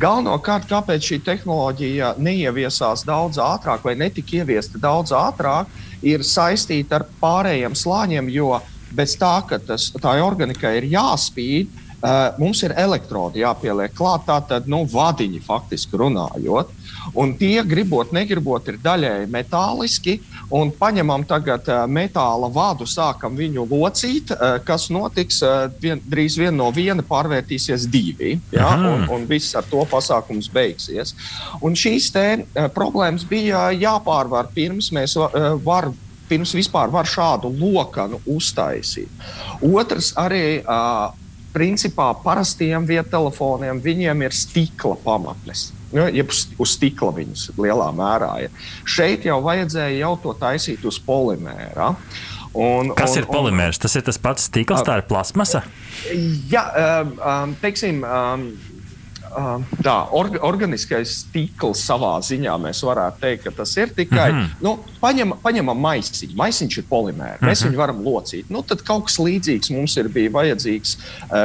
Galvenokārt, kāpēc šī tehnoloģija neieviesās daudz ātrāk vai netika ieviesta daudz ātrāk, ir saistīta ar pārējiem slāņiem, jo bez tā, ka tas, tā organikai ir jāspīd, Uh, mums ir elektrodi jāpieliek klāt, tātad nu, vadiņi faktiski runājot. Un tie, gribot, negribot, ir daļēji metāliski. Un paņemam tagad uh, metāla vādu, sākam viņu locīt. Uh, kas notiks? Vien, drīz vien no viena pārvērtīsies divi. Ja? Un, un viss ar to pasākums beigsies. Un šīs te, problēmas bija jāpārvar pirms mēs varam pirms vispār var šādu lokanu uztaisīt. Otrs arī uh, principā parastiem viettelefoniem viņiem ir stikla pamatnes. Nu, jeb uz stikla viņus lielā mērā ir. Šeit jau vajadzēja jau to taisīt uz polimēra. Un, Kas un, ir polimērs? Tas ir tas pats stikls, tā ir plasmasa? Jā, um, um teiksim. Um, tā or, organiskais stikls savā ziņā mēs varētu teikt, ka tas ir tikai. Mm -hmm. nu, paņem, paņemam maisiņu. Maisiņš ir polimērs. Mm -hmm. Mēs mhm. viņu varam locīt. Nu, tad kaut kas līdzīgs mums ir bijis vajadzīgs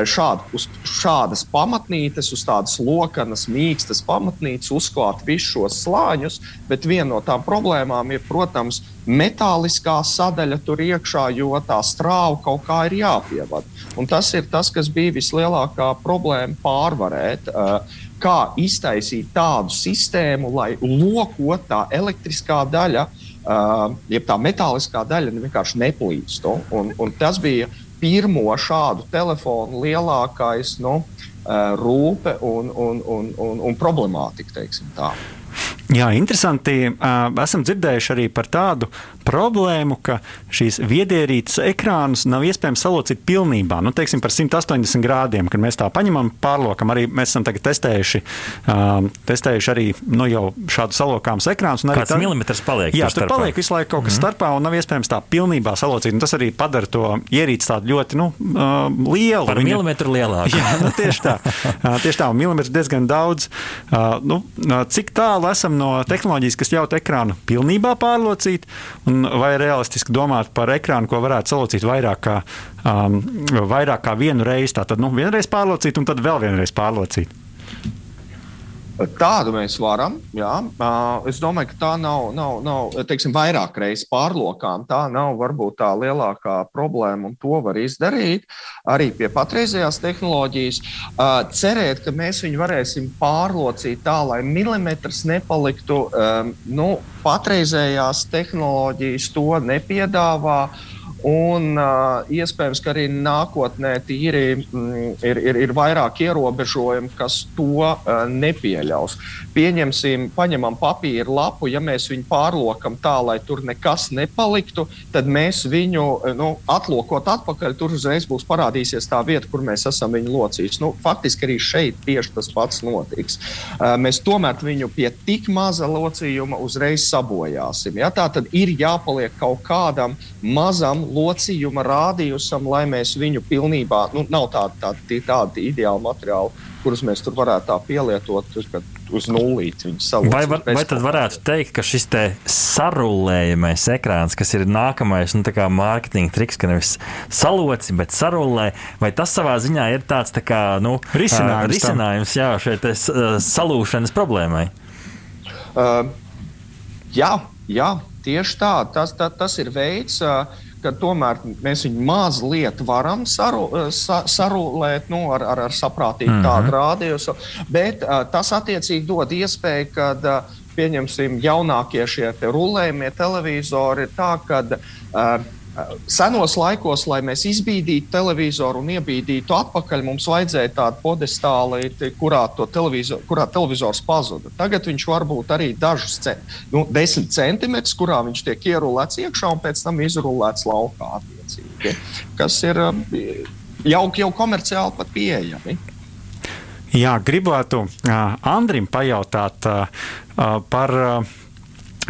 šād, uz šādas pamatnītes, uz tādas lokanas, mīkstas pamatnītes, uzklāt visus šos slāņus. Bet viena no tām problēmām ir, protams, metāliskā sadaļa tur iekšā, jo tā strāva kaut kā ir jāpievada. Un tas ir tas, kas bija vislielākā problēma pārvarēt. Kā iztaisīt tādu sistēmu, lai lokot tā elektriskā daļa, jeb tā metāliskā daļa vienkārši neplīstu. Un, un tas bija pirmo šādu telefonu lielākais nu, rūpe un, un, un, un, un problemātika. Jā, interesanti. Esam dzirdējuši arī par tādu problēmu, ka šīs viedierīces ekrānus nav iespējams salocīt pilnībā. Nu, teiksim, par 180 grādiem, kad mēs tā paņemam, pārlokam. Arī mēs esam testējuši, um, testējuši arī nu, jau šādu salokāmus ekrānus. Kāds tā, milimetrs paliek? Jā, tur paliek visu laiku kaut kas mm -hmm. starpā un nav iespējams tā pilnībā salocīt. Un tas arī padara to ierīci tādu ļoti nu, uh, lielu. Par Viņa... milimetru lielāku. Jā, nu, tieši tā. Uh, tieši tā, milimetrs diezgan daudz. Uh, nu, uh, cik tālu esam no tehnoloģijas, kas ļautu ekrānu pilnībā pārlocīt, vai realistiski domāt par ekrānu, ko varētu salocīt vairāk kā, um, vairāk kā vienu reizi. Tātad nu, vienreiz pārlocīt, un tad vēl vienreiz pārlocīt. Tādu mēs varam. Jā. Es domāju, ka tā nav, nav, nav teiksim, vairāk reizes pārlokām. Tā nav varbūt tā lielākā problēma, un to var izdarīt arī pie patreizējās tehnoloģijas. Cerēt, ka mēs viņu varēsim pārlocīt tā, lai milimetrs nepaliktu, nu, patreizējās tehnoloģijas to nepiedāvā. Un uh, iespējams, ka arī nākotnē tīri, mm, ir, ir, ir vairāk ierobežojumi, kas to uh, nepieļaus. Pieņemsim, paņemam papīra lapu, ja mēs viņu pārlokam tā, lai tur nekas nepaliktu, tad mēs viņu nu, atlokot atpakaļ, tur uzreiz būs parādīsies tā vieta, kur mēs esam viņu locījuši. Nu, faktiski arī šeit tieši tas pats notiks. Uh, mēs tomēr viņu pie tik maza locījuma uzreiz sabojāsim. Ja? Tā tad ir jāpaliek kaut kādam mazam locījuma rādījusam, lai mēs viņu pilnībā, nu, nav tādi tā, tā, ideāli materiāli, kurus mēs tur varētu tā pielietot. Uz nulīti viņa savu. Vai, var, vai tad varētu teikt, ka šis sarulējamais ekrāns, kas ir nākamais nu, mārketinga triks, ka nevis saloci, bet sarulē, vai tas savā ziņā ir tāds tā kā, nu, risinājums, risinājums jā, šai salūšanas problēmai? Uh, jā, jā, tieši tā. Tas, tā, tas ir veids. Uh, ka tomēr mēs viņu mazliet varam saru, sa, sarulēt nu, ar, ar, ar saprātīgu mm -hmm. tādu rādījumu, bet uh, tas attiecīgi dod iespēju, ka uh, pieņemsim jaunākie šie te rulējumie televizori ir tā, ka uh, Senos laikos, lai mēs izbīdītu televizoru un iebīdītu atpakaļ, mums vajadzēja tādu podestāli, kurā, televizoru, kurā televizors pazuda. Tagad viņš var būt arī dažus cent, nu, desmit centimetrus, kurā viņš tiek ierulēts iekšā un pēc tam izrulēts laukā. Kas ir jau, jau komerciāli pat pieejami. Jā, gribētu uh, Andrim pajautāt uh, par. Uh,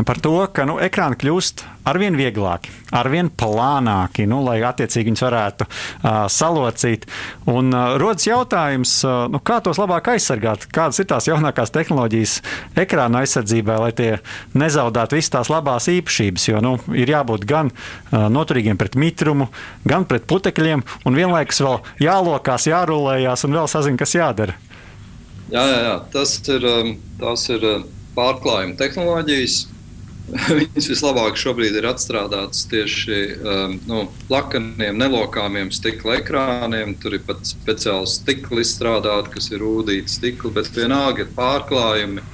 par to, ka nu, ekrāni kļūst arvien vieglāki, arvien plānāki, nu, lai attiecīgi viņus varētu uh, salocīt. Un uh, rodas jautājums, uh, nu, kā tos labāk aizsargāt, kādas ir tās jaunākās tehnoloģijas ekrāna aizsardzībai, lai tie nezaudētu visas tās labās īpašības. Jo nu, ir jābūt gan uh, noturīgiem pret mitrumu, gan pret putekļiem, un vienlaikus vēl jālokās, jārulējās un vēl sazina, kas jādara. Jā, jā, jā. tas ir, tas ir pārklājuma tehnoloģijas Viņas vislabāk šobrīd ir atstrādātas tieši um, nu, plakaniem, nelokāmiem stikla ekrāniem. Tur ir pat speciāli stikli izstrādāti, kas ir rūtīti stikli, bet vienalga ir pārklājumi,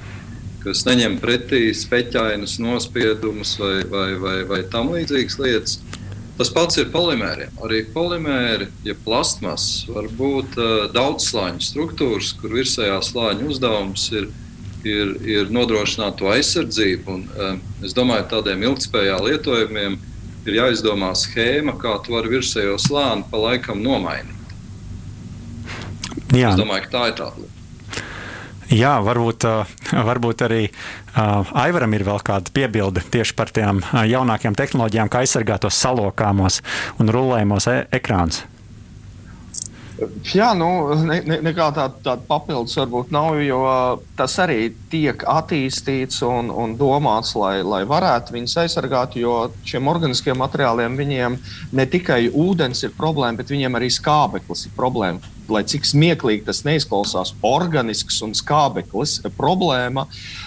kas neņem pretī speķainus nospiedumus vai, vai, vai, vai tam līdzīgas lietas. Tas pats ir polimēriem. Arī polimēri, ja plastmas, var būt uh, daudzslāņu struktūras, kur virsējā slāņa uzdevums ir ir, ir nodrošināt to aizsardzību. Un, uh, es domāju, tādiem ilgspējā lietojumiem ir jāizdomā schēma, kā tu vari virsējo slāni pa laikam nomainīt. Jā. Es domāju, ka tā ir tā lieta. Jā, varbūt, varbūt arī uh, Aivaram ir vēl kāda piebilde tieši par tām jaunākajām tehnoloģijām, kā aizsargāt tos salokāmos un rullējumos e ekrānus. Jā, nu, ne, ne, nekā tāda tā papildus varbūt nav, jo tas arī tiek attīstīts un, un domāts, lai, lai varētu viņus aizsargāt. Jo šiem organiskiem materiāliem viņiem ne tikai ūdens ir problēma, bet viņiem arī skābeklis ir problēma lai cik smieklīgi tas neizklausās, organisks un skābeklis problēma.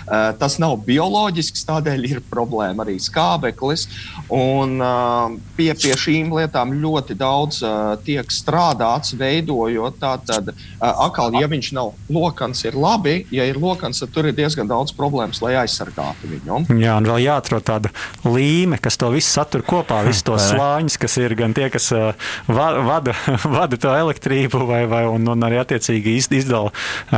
Eh, tas nav bioloģisks, tādēļ ir problēma arī skābeklis. Un, eh, pie, pie šīm lietām ļoti daudz eh, tiek strādāts, veidojot tādu atkal, ja viņš nav lokans, ir labi. Ja ir lokans, tad tur ir diezgan daudz problēmas, lai aizsargātu viņu. Jā, un vēl jāatrod tāda līme, kas to visu satur kopā, visus tos slāņus, kas ir gan tie, kas vada, vada to elektrību vai vai, un, un arī attiecīgi izdala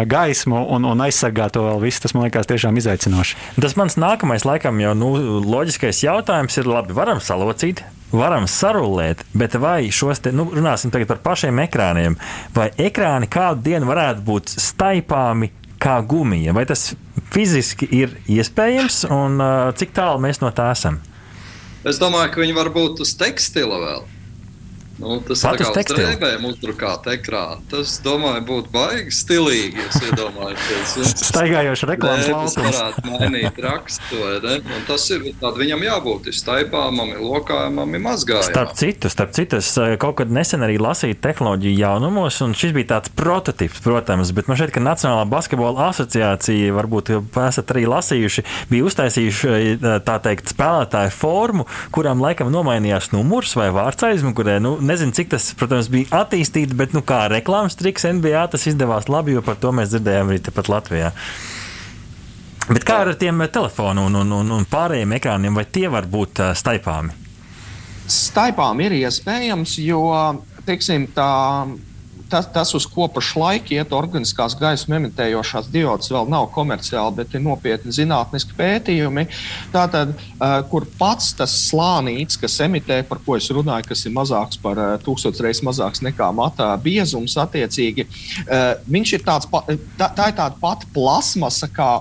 gaismu un, un aizsargā to vēl visu. Tas man liekas tiešām izaicinoši. Tas mans nākamais, laikam, jau nu, loģiskais jautājums ir, labi, varam salocīt. Varam sarulēt, bet vai šos te, nu, runāsim tagad par pašiem ekrāniem, vai ekrāni kādu dienu varētu būt staipāmi kā gumija? Vai tas fiziski ir iespējams un uh, cik tālu mēs no tā esam? Es domāju, ka viņi var būt uz tekstila vēl. Nu, tas ir kā strēbēm uzdrukāt ekrānu. Tas, domāju, būtu baigi stilīgi. Staigājoši reklāmas laukums. Tas varētu mainīt rakstu, ne? Un tas ir, tad viņam jābūt ir staipāmam, ir lokājumam, ir mazgājumam. Starp citu, starp citu, es eh, kaut kad nesen arī lasīju tehnoloģiju jaunumos, un šis bija tāds prototyps, protams, bet man šeit, ka Nacionālā basketbola asociācija, varbūt esat arī lasījuši, bija uztaisījuši, eh, tā teikt, spēlētāju formu, kurām laikam nomainījās numurs vai vārds aizmugurē. Nu, nezinu, cik tas, protams, bija attīstīts, bet nu, kā reklāmas triks NBA tas izdevās labi, jo par to mēs dzirdējām arī tepat Latvijā. Bet kā ar tiem telefonu un, un, un, un pārējiem ekrāniem, vai tie var būt uh, staipāmi? Staipām ir iespējams, jo teiksim, tā tas, tas, uz ko pašlaik iet organiskās gaismas emitējošās diodes, vēl nav komerciāli, bet ir nopietni zinātniski pētījumi. Tātad, kur pats tas slānīts, kas emitē, par ko es runāju, kas ir mazāks par tūkstoš reizes mazāks nekā matā biezums, attiecīgi, viņš ir tāds, tā, tā ir tāda pati plasmasa kā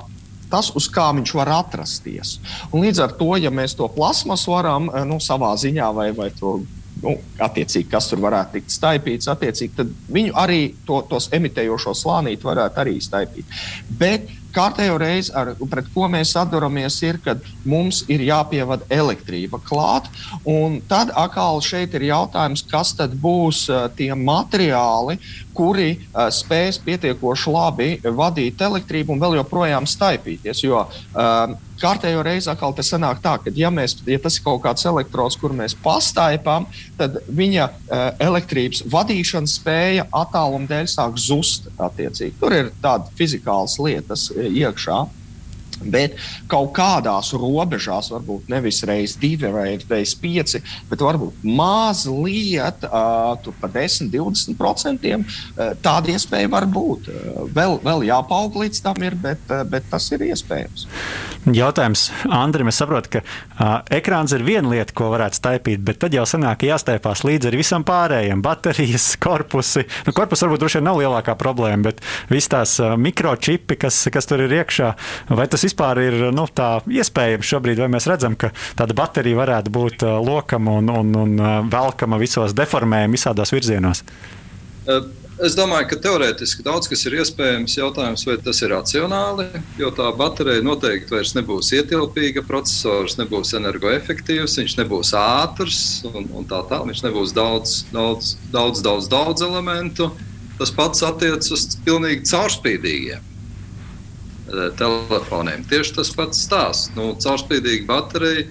tas, uz kā viņš var atrasties. Un līdz ar to, ja mēs to plasmasu varam nu, savā ziņā vai, vai to nu, attiecīgi, kas tur varētu tikt staipīts, attiecīgi, tad viņu arī to, tos emitējošo slānīti varētu arī staipīt. Bet kārtējo reizi, ar, pret ko mēs atduramies, ir, kad mums ir jāpievada elektrība klāt. Tad atkal šeit ir jautājums, kas tad būs uh, tie materiāli, kuri uh, spēs pietiekoši labi vadīt elektrību un vēl joprojām staipīties. Jo, uh, kārtējo reizi atkal tas sanāk tā, ka, ja, mēs, ja tas ir kaut kāds elektrons, kur mēs pastaipām, tad viņa uh, elektrības vadīšanas spēja attāluma dēļ sāk zust. Attiecīgi. Tur ir tādas fizikālas lietas uh, iekšā. Bet kaut kādās robežās, varbūt nevis reizes divi, reizes pieci, bet varbūt mazliet, uh, par 10, 20% uh, tāda iespēja var būt. Uh, vēl, vēl jāpaug līdz tam, ir, bet, uh, bet tas ir iespējams. Jautājums Andrim, es saprotu, ka uh, ekrāns ir viena lieta, ko varētu staipīt, bet tad jau sanāk, ka jāstaipās līdzi arī visam pārējiem - baterijas, korpusi. Nu, korpus varbūt droši vien nav lielākā problēma, bet viss tās uh, mikročipi, kas, kas tur ir iekšā, vai tas vispār ir nu, iespējams šobrīd, vai mēs redzam, ka tāda baterija varētu būt lokama un, un, un velkama visos deformējumos, visādos virzienos? Es domāju, ka teorētiski daudz kas ir iespējams. Jautājums, vai tas ir racionāli, jo tā baterija noteikti vairs nebūs ietilpīga, processors nebūs energoefektīvs, viņš nebūs ātrs un, un tā tālāk. Viņš nebūs daudz, daudz, daudz, daudz, daudz elementu. Tas pats attiecas uz pilnīgi caurspīdīgiem telefoniem. Tieši tas pats stāsts. Nu, caurspīdīga baterija.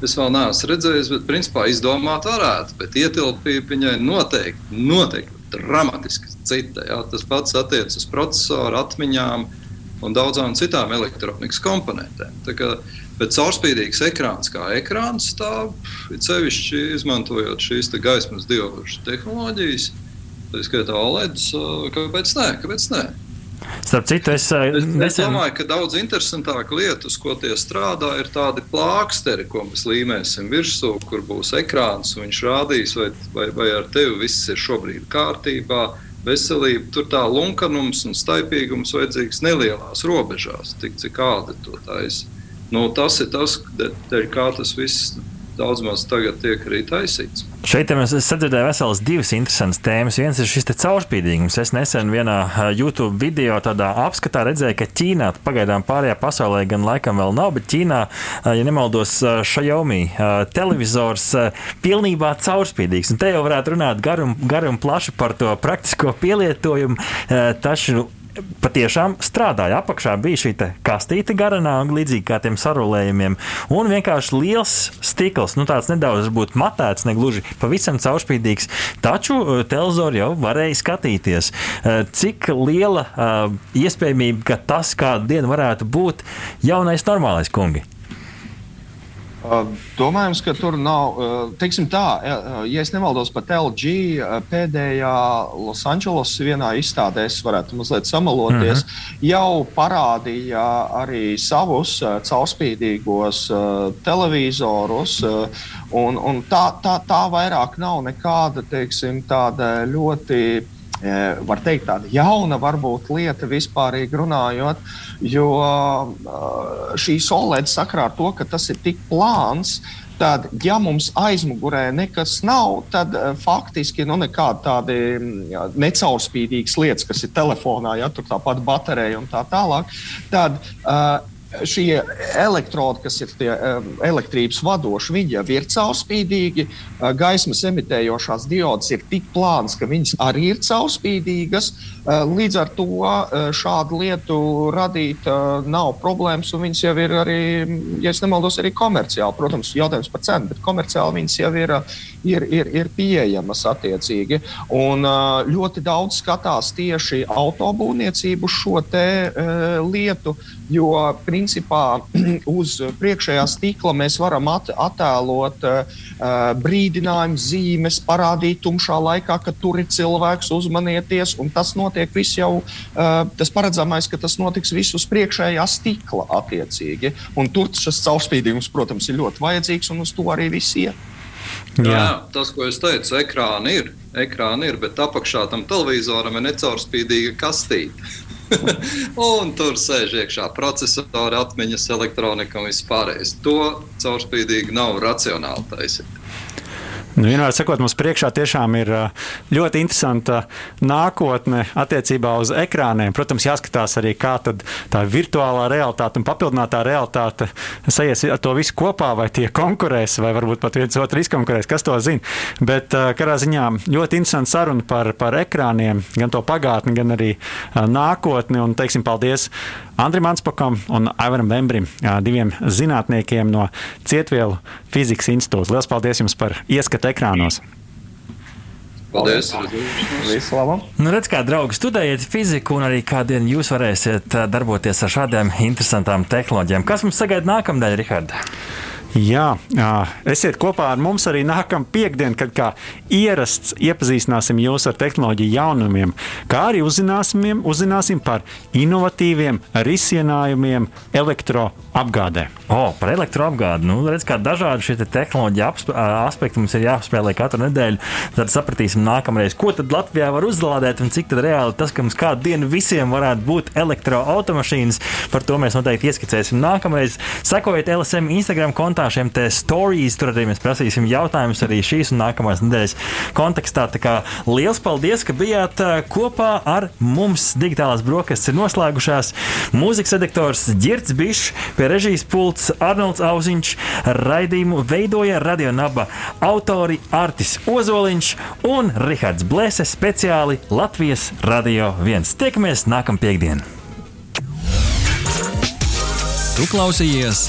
Es vēl neesmu redzējis, bet principā izdomāt varētu. Bet ietilpība viņai noteikti, noteikti dramatiski cita. Jā. Tas pats attiecas uz procesoru, atmiņām un daudzām citām elektronikas komponentēm. Kā, bet caurspīdīgs ekrāns kā ekrāns, tā ir sevišķi izmantojot šīs gaismas diodu tehnoloģijas, tā skaitā OLED. Kāpēc nē? Kāpēc nē? Starp citu, es, eh, es, nesen... es domāju, ka daudz interesantāka lieta, uz ko tie strādā, ir tādi plāksteri, ko mēs līmēsim virsū, kur būs ekrāns un viņš rādīs, vai, vai, vai ar tevi viss ir šobrīd kārtībā. Veselība, tur tā lunkanums un staipīgums vajadzīgs nelielās robežās, tik cik kāda to taisa. Nu, tas ir tas, dēļ kā tas viss daudz maz tagad tiek arī taisīts. Šeit mēs sadzirdējām veselas divas interesantas tēmas. Viens ir šis caurspīdīgums. Es nesen vienā YouTube video apskatā redzēju, ka Ķīnā pagaidām pārējā pasaulē gan laikam vēl nav, bet Ķīnā, ja nemaldos, Xiaomi televizors pilnībā caurspīdīgs. Un te jau varētu runāt garu un, plaši par to praktisko pielietojumu. Taču patiešām strādāja. Apakšā bija šī kastīte garanā, līdzīgi kā tiem sarulējumiem, un vienkārši liels stikls, nu tāds nedaudz varbūt matēts, ne gluži pavisam caurspīdīgs, taču uh, televizoru jau varēja skatīties. Uh, cik liela uh, iespējamība, ka tas kādu dienu varētu būt jaunais normālais kungi? Domājams, ka tur nav, teiksim tā, ja es nemaldos, pat LG pēdējā Losandželosas vienā izstādē, es varētu mazliet samaloties, mm -hmm. jau parādīja arī savus caurspīdīgos televizorus, un, un tā, tā, tā vairāk nav nekāda, teiksim, tāda ļoti var teikt, tāda jauna varbūt lieta vispārīgi runājot, jo eh, šī solēda sakrā ar to, ka tas ir tik plāns. tad, ja mums aizmugurē nekas nav, tad uh, faktiski nu, nekāda tāda jā, necaurspīdīgas lietas, kas ir telefonā, ja tur tāpat baterija un tā tālāk, tad uh, šie elektrodi, kas ir tie elektrības vadoši, viņi jau ir caurspīdīgi. Gaismas emitējošās diodes ir tik plānas, ka viņas arī ir caurspīdīgas. Līdz ar to šādu lietu radīt nav problēmas, un viņas jau ir arī, ja nemaldos, arī komerciāli. Protams, jautājums par cenu, bet komerciāli viņas jau ir, ir, ir, ir pieejamas attiecīgi. Un ļoti daudz skatās tieši autobūvniecību šo te lietu, jo principā uz priekšējā stikla mēs varam at attēlot uh, brīdinājumu zīmes, parādīt tumšā laikā, ka tur ir cilvēks, uzmanieties. Tas notiek viss jau, uh, tas paredzamais, ka tas notiks viss uz priekšējā stikla attiecīgi. Un tur šis caurspīdījums, protams, ir ļoti vajadzīgs un uz to arī viss iet. Jā. Jā, tas, ko es teicu, ekrāni ir. Ekrāni ir, bet apakšā tam televizoram ir necaurspīdīga kastīte. un tur sēž iekšā procesori, atmiņas, elektronika un viss pārējais. To caurspīdīgi nav racionāli taisīt. Nu, vienmēr sakot, mums priekšā tiešām ir ļoti interesanta nākotne attiecībā uz ekrāniem. Protams, jāskatās arī, kā tā virtuālā realitāte un papildinātā realitāte sajies ar to visu kopā, vai tie konkurēs, vai varbūt pat viens otru izkonkurēs, kas to zina. Bet katrā ziņā ļoti interesanta saruna par, par ekrāniem, gan to pagātni, gan arī nākotni. Un, teiksim, paldies Andrim Anspakam un Aivaram Vembrim, diviem zinātniekiem no Cietvielu fizikas institūta. Lielas paldies jums par ieskatu ekrānos! Paldies! Visu labu! Nu, redz, kā draugi studējiet fiziku, un arī kādien jūs varēsiet darboties ar šādām interesantām tehnoloģijām. Kas mums sagaida nākamnedēļ, Rihards? Jā, esiet kopā ar mums arī nākamā piekdiena, kad kā ierasts iepazīstināsim jūs ar tehnoloģiju jaunumiem, kā arī uzzināsim, uzzināsim par inovatīviem risinājumiem elektroapgādē. O, par elektroapgādi. Nu, redz, kā dažādi šie te tehnoloģija aspekti mums ir jāapspēlē katru nedēļu. Tad sapratīsim nākamreiz, ko tad Latvijā var uzlādēt un cik reāli tas, ka mums kādu dienu visiem varētu būt elektroautomašīnas. Par to mēs noteikti ieskicēsim nākamreiz. Sekojiet LSM Instagram kontā kontā šiem stāstiem. Tur arī mēs prasīsim jautājumus arī šīs un nākamās nedēļas kontekstā. Lielas paldies, ka bijāt kopā ar mums. Digitālās brokastis ir noslēgušās. Mūzikas redaktors Girts Bišs, pie režijas pults Arnolds Auziņš, raidījumu veidoja Radio Naba autori Artis Ozoliņš un Rihards Blēse speciāli Latvijas Radio 1. Tiekamies nākamā piekdiena! Tu klausījies